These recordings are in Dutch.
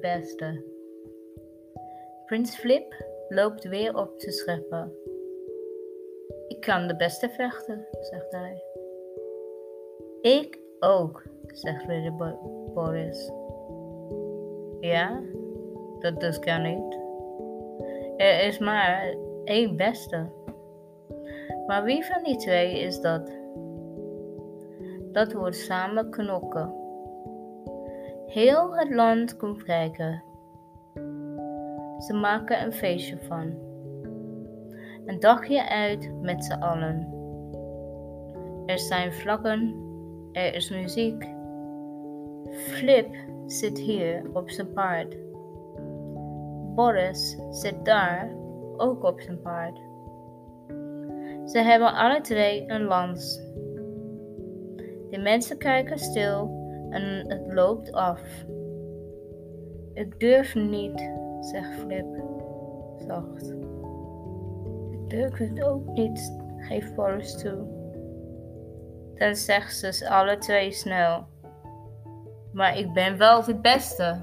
beste. Prins Flip loopt weer op te scheppen. Ik kan de beste vechten, zegt hij. Ik ook, zegt Lady Boris. Ja, dat dus kan niet. Er is maar één beste. Maar wie van die twee is dat? Dat wordt samen knokken. Heel het land komt kijken. Ze maken een feestje van. Een dagje uit met z'n allen. Er zijn vlaggen, er is muziek. Flip zit hier op zijn paard. Boris zit daar ook op zijn paard. Ze hebben alle twee een lans. De mensen kijken stil en het loopt af. Ik durf niet, zegt Flip zacht. Ik durf het ook niet, geeft Boris toe. Dan zegt ze alle twee snel. Maar ik ben wel het beste.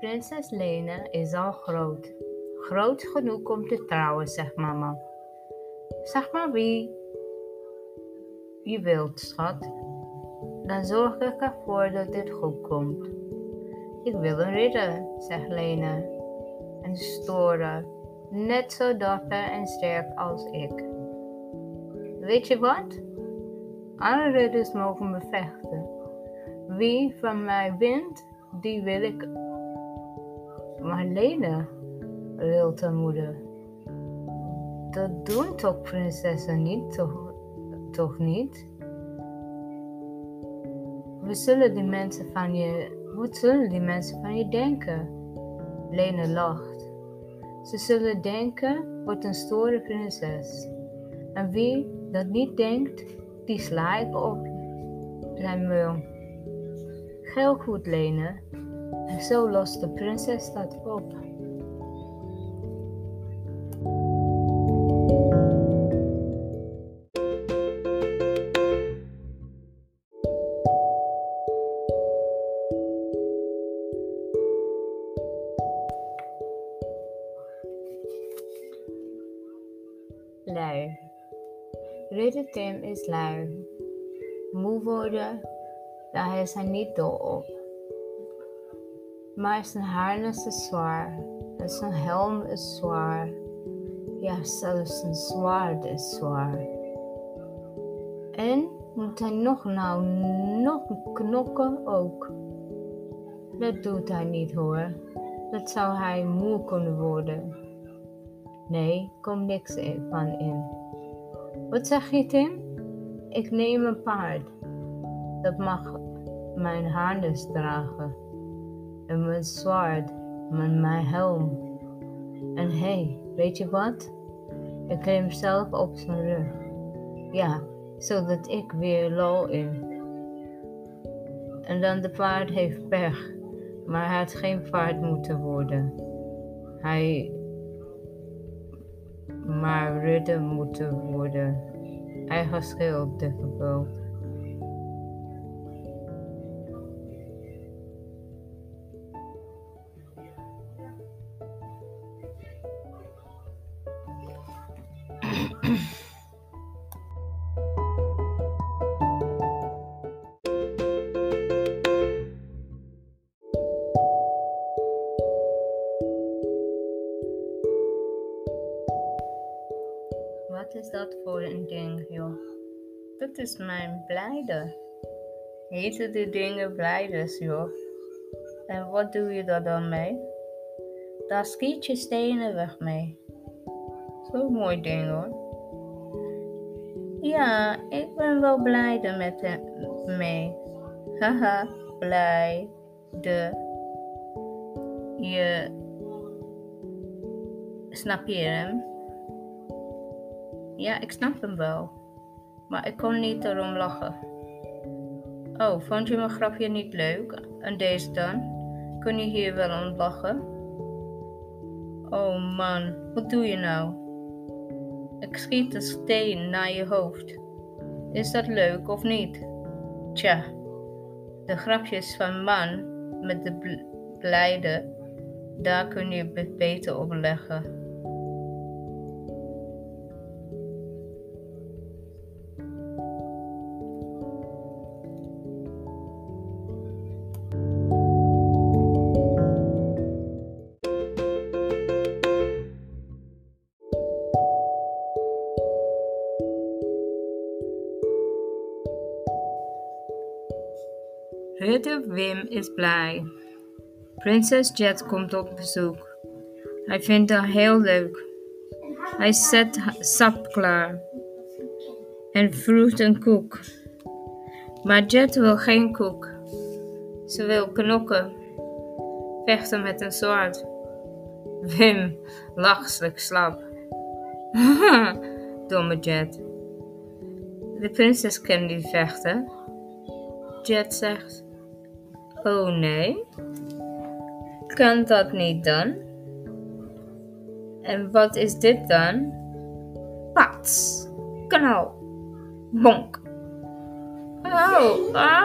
Prinses Lene is al groot. Groot genoeg om te trouwen, zegt mama. Zeg maar wie je wilt, schat. Dan zorg ik ervoor dat dit goed komt. Ik wil een ridder, zegt Lene. Een storen, net zo dapper en sterk als ik. Weet je wat? Alle ridders mogen me vechten. Wie van mij wint, die wil ik. Maar Lene, rilt haar moeder. Dat doen toch prinsessen niet, toch, toch niet? We zullen die mensen van je, wat zullen die mensen van je denken? Lene lacht. Ze zullen denken, wat een stoere prinses. En wie dat niet denkt, die sla ik op zijn muil. Geel goed, Lene. En zo lost de prinses dat op. Lui. Ridder Tim is lui. Moe worden, daar is hij niet dol op. Maar zijn harnas is zwaar en zijn helm is zwaar. Ja, zelfs zijn zwaard is zwaar. En moet hij nog nou nog knokken ook. Dat doet hij niet hoor. Dat zou hij moe kunnen worden. Nee, komt niks van in. Wat zeg je, Tim? Ik neem een paard. Dat mag mijn harnas dragen. En mijn zwaard, en mijn helm. En hé, hey, weet je wat? Ik klim zelf op zijn rug. Ja, zodat ik weer lol in. En dan de paard heeft pech, maar hij had geen paard moeten worden. Hij maar ridder moeten worden. Hij geschreeuwd difficult. Wat is mijn blijde. Heten die dingen blijders, joh? En wat doe je daar dan mee? Daar schiet je stenen weg mee. Zo'n mooi ding hoor. Ja, ik ben wel blijde met hem mee. Haha, blij. De. Je. Snap je hem? Ja, ik snap hem wel. Maar ik kon niet erom lachen. Oh, vond je mijn grapje niet leuk? En deze dan? Kun je hier wel om lachen? Oh man, wat doe je nou? Ik schiet een steen naar je hoofd. Is dat leuk of niet? Tja, de grapjes van man met de blijde, daar kun je beter op leggen. Ridder Wim is blij. Prinses Jet komt op bezoek. Hij vindt haar heel leuk. Hij zet sap klaar en vroegt een koek. Maar Jet wil geen koek. Ze wil knokken, vechten met een zwaard. Wim lacht slap. Domme Jet. De prinses kan niet vechten. Jet zegt: Oh nee, kan dat niet dan? En wat is dit dan? Pats, knal, bonk. Oh,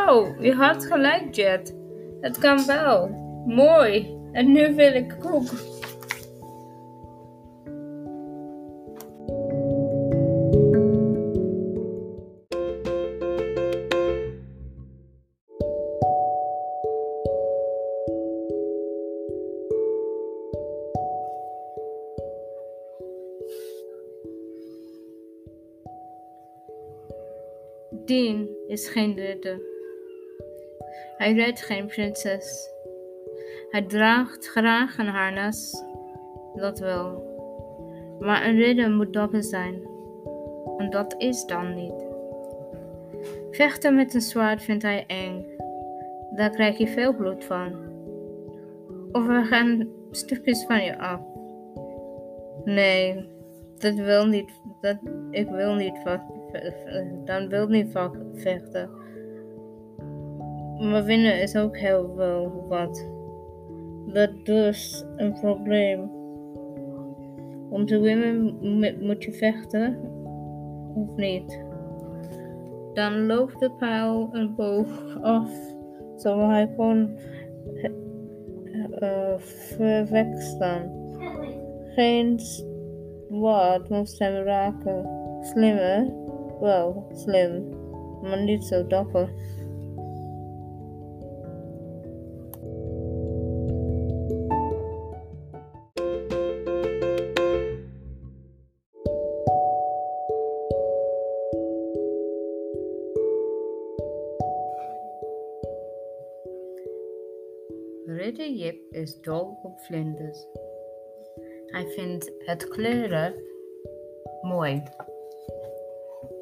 oh, je had gelijk, Jet. Het kan wel. Mooi. En nu wil ik koek. Dean is geen ridder. Hij redt geen prinses. Hij draagt graag een harnas, dat wel. Maar een ridder moet dapper zijn. En dat is dan niet. Vechten met een zwaard vindt hij eng. Daar krijg je veel bloed van. Of er gaan stukjes van je af. Nee, dat wil niet. Dat, ik wil niet dan wil niet vechten. Maar winnen is ook heel veel wat. Dat is dus een probleem. Om te winnen moet je vechten of niet. Dan loopt de pijl een boog af, zodat hij kon uh, verwekstaan. Geen wat moest hem raken. Slimmer wel slim, maar niet zo dapper. Ridder Jip is dol op vlinders. Hij vindt het kleuren mooi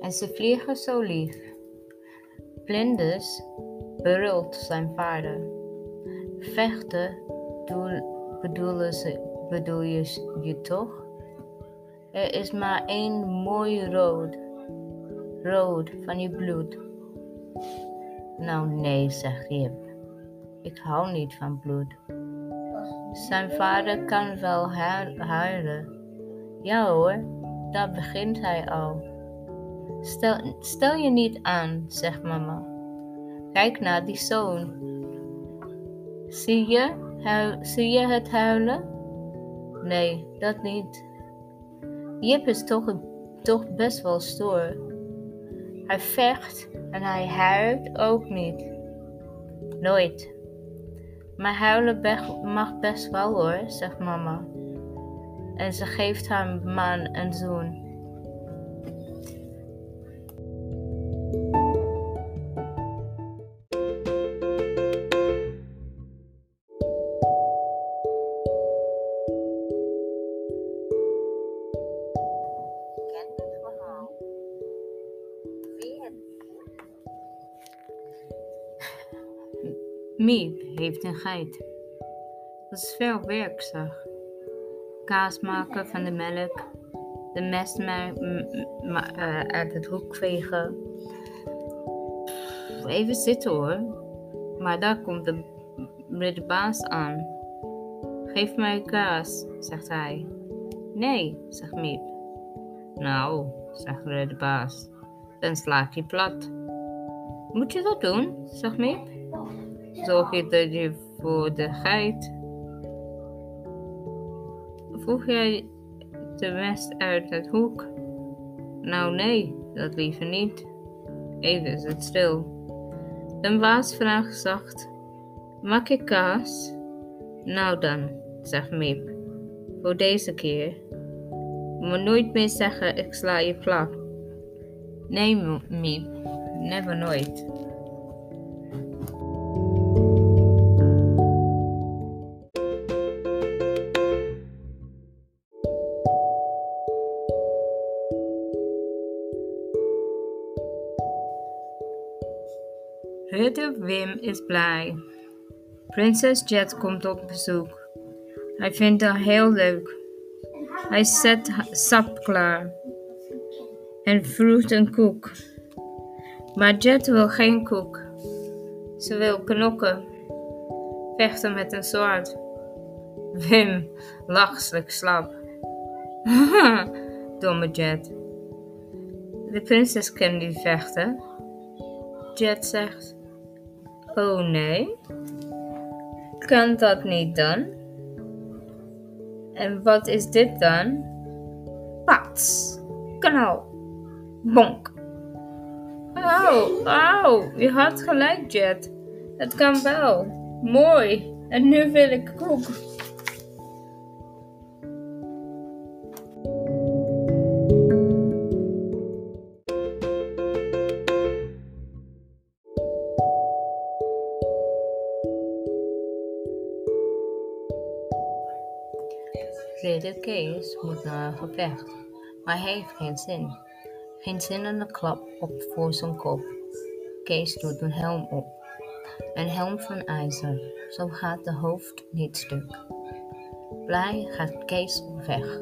en ze vliegen zo lief. Vlinders brult zijn vader. Vechten bedoelen ze, bedoel je, je toch? Er is maar één mooi rood, rood van je bloed. Nou nee, zegt Jip. Ik hou niet van bloed. Zijn vader kan wel huilen. Ja hoor, daar begint hij al. Stel, stel je niet aan, zegt mama. Kijk naar die zoon. Zie je, zie je het huilen? Nee, dat niet. Jip is toch, toch best wel stoer. Hij vecht en hij huilt ook niet. Nooit. Maar huilen mag best wel hoor, zegt mama. En ze geeft haar man een zoen. Dat is veel werk, zeg. Kaas maken van de melk, de mest uh, uit het hoek vegen. Even zitten hoor. Maar daar komt de, de baas aan. Geef mij kaas, zegt hij. Nee, zegt Miep. Nou, zegt de baas, dan sla ik je plat. Moet je dat doen, zegt Miep. Zorg je dat je voor de geit. Voeg jij de mest uit het hoek? Nou nee, dat liever niet. Even is het stil. De baas vraagt zacht: Maak je kaas? Nou dan, zegt Miep. Voor deze keer. Maar nooit meer zeggen: Ik sla je plat. Nee, Miep, never nooit. Wim is blij. Prinses Jet komt op bezoek. Hij vindt haar heel leuk. Hij zet sap klaar en vroegt een koek. Maar Jet wil geen koek. Ze wil knokken, vechten met een zwaard. Wim lacht slap. Domme Jet. De prinses kan niet vechten. Jet zegt: Oh nee, kan dat niet dan? En wat is dit dan? Pats, knal, bonk. Auw, auw, je had gelijk, Jet. Het kan wel. Mooi. En nu wil ik koek. Kees moet naar een gevecht, maar heeft geen zin. Geen zin in de klap op voor zijn kop. Kees doet een helm op. Een helm van ijzer, zo gaat de hoofd niet stuk. Blij gaat Kees weg,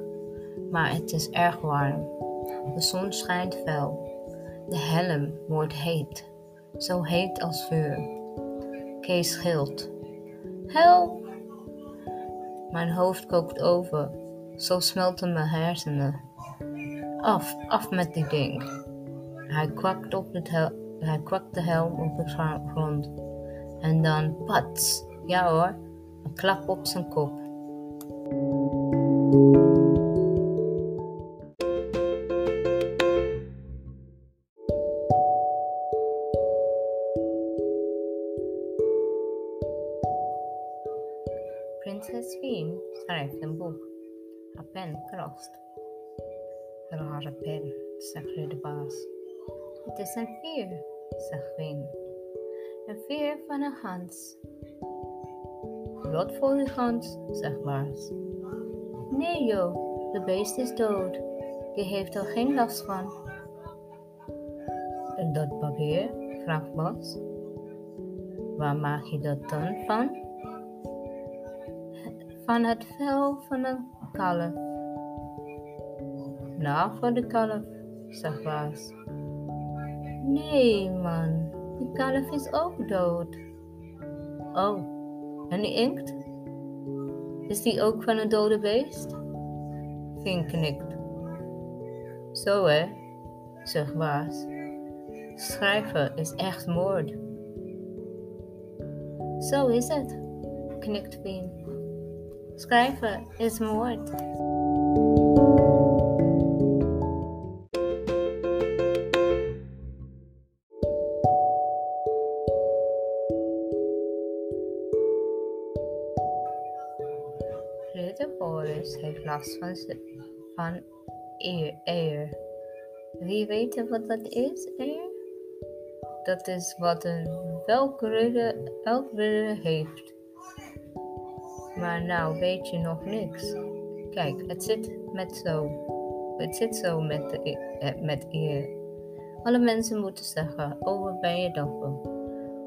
maar het is erg warm. De zon schijnt fel. De helm wordt heet, zo heet als vuur. Kees gilt. Help! Mijn hoofd kookt over, zo smelten mijn hersenen. Af, af met die ding. Hij kwakt, op het hij kwakt de helm op de grond. En dan pats, ja hoor, een klap op zijn kop. Prinses Fien schrijft een boek. Haar pen krast. Rare pen, zegt de baas. Het is een veer, zegt Fien. Een veer van een gans. Wat voor een gans, zegt baas. Nee joh, de beest is dood. Die heeft er geen last van. En dat papier, vraagt Bas. Waar maak je dat dan van? van het vel van een kalf. Nou, voor de kalf, zegt Baas. Nee, man, die kalf is ook dood. Oh, en die inkt? Is die ook van een dode beest? Vink knikt. Zo hè, zegt Baas. Schrijven is echt moord. Zo is het, knikt Vien. Schrijven is. Ridder Boris heeft last van, van eer, Wie weet wat dat is, eer? Dat is wat een welk ridder, elk ridder heeft. Maar nou weet je nog niks. Kijk, het zit met zo. Het zit zo met, de, e, eh, met eer. Alle mensen moeten zeggen: Oh, wat ben je dapper.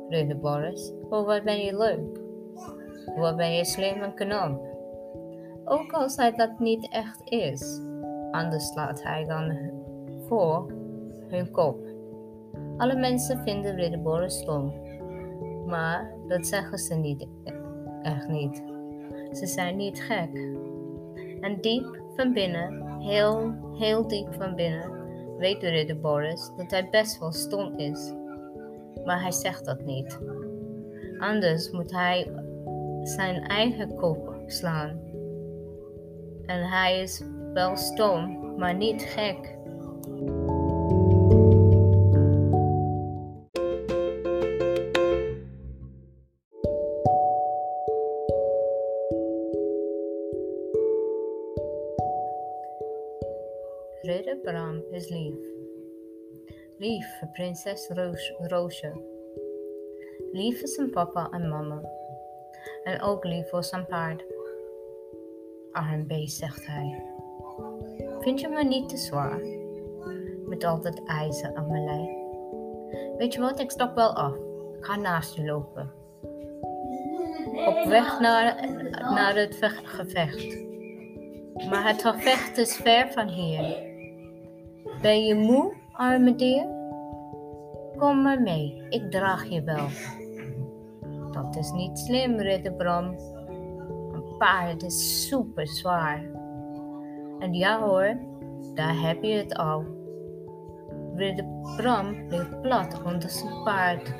Rede Boris. Oh, wat ben je leuk. Wat ben je slim en knap. Ook als hij dat niet echt is. Anders slaat hij dan voor hun kop. Alle mensen vinden Ridder Boris stom. Maar dat zeggen ze niet, echt niet. Ze zijn niet gek. En diep van binnen, heel, heel diep van binnen, weet de ridder Boris dat hij best wel stom is. Maar hij zegt dat niet. Anders moet hij zijn eigen kop slaan. En hij is wel stom, maar niet gek. Prinses Roos, Roosje. Lief voor zijn papa en mama. En ook lief voor zijn paard. Arm beest, zegt hij. Vind je me niet te zwaar? Met al dat ijzer aan mijn lijf. Weet je wat, ik stap wel af. Ik ga naast je lopen. Op weg naar, naar het gevecht. Maar het gevecht is ver van hier. Ben je moe, arme dier? Kom maar mee, ik draag je wel. Dat is niet slim, ridder Bram. Een paard is super zwaar. En ja hoor, daar heb je het al. Ridder Bram ligt plat onder zijn paard.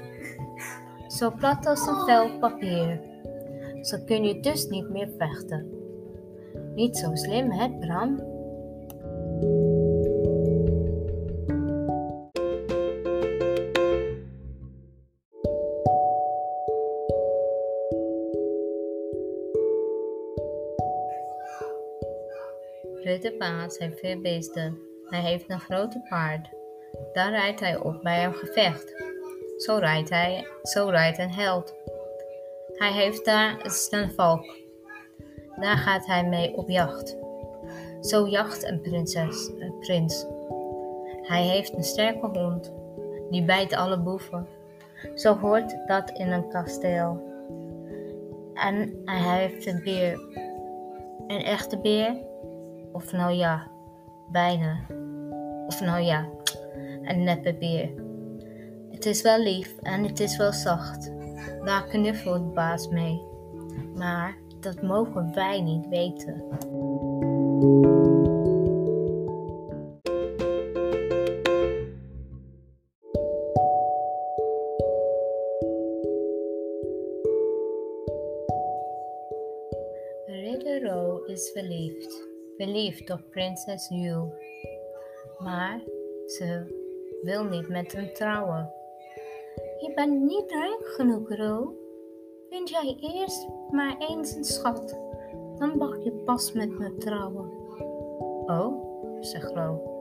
Zo plat als een vel papier. Zo kun je dus niet meer vechten. Niet zo slim, hè, Bram? Ridder Paas heeft veel beesten. Hij heeft een grote paard. Daar rijdt hij op bij een gevecht. Zo rijdt hij, zo rijdt een held. Hij heeft daar een valk. Daar gaat hij mee op jacht. Zo jacht een prinses, een prins. Hij heeft een sterke hond, die bijt alle boeven. Zo hoort dat in een kasteel. En hij heeft een beer. Een echte beer of nou ja, bijna. Of nou ja, een neppe beer. Het is wel lief en het is wel zacht. Daar knuffelt baas mee. Maar dat mogen wij niet weten. Ridder Ro is verliefd verliefd op prinses Yu. Maar ze wil niet met hem trouwen. Je bent niet rijk genoeg, Ro. Vind jij eerst maar eens een schat, dan mag je pas met me trouwen. Oh, zegt Ro.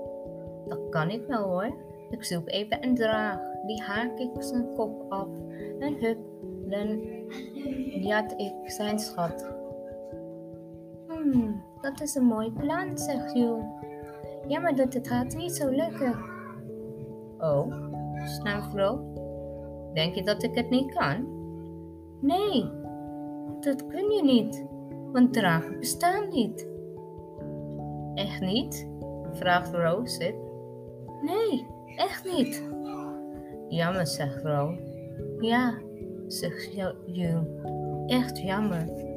Dat kan ik wel hoor. Ik zoek even een draag, die haak ik zijn kop af en hup, dan jat ik zijn schat. Hmm, dat is een mooi plan, zegt Jules. Jammer dat het gaat niet zo lukken. Oh, vrouw. Denk je dat ik het niet kan? Nee, dat kun je niet, want dragen bestaan niet. Echt niet? vraagt Rose. Nee, echt niet. Jammer, zegt Ro. Ja, zegt Jules. Echt jammer.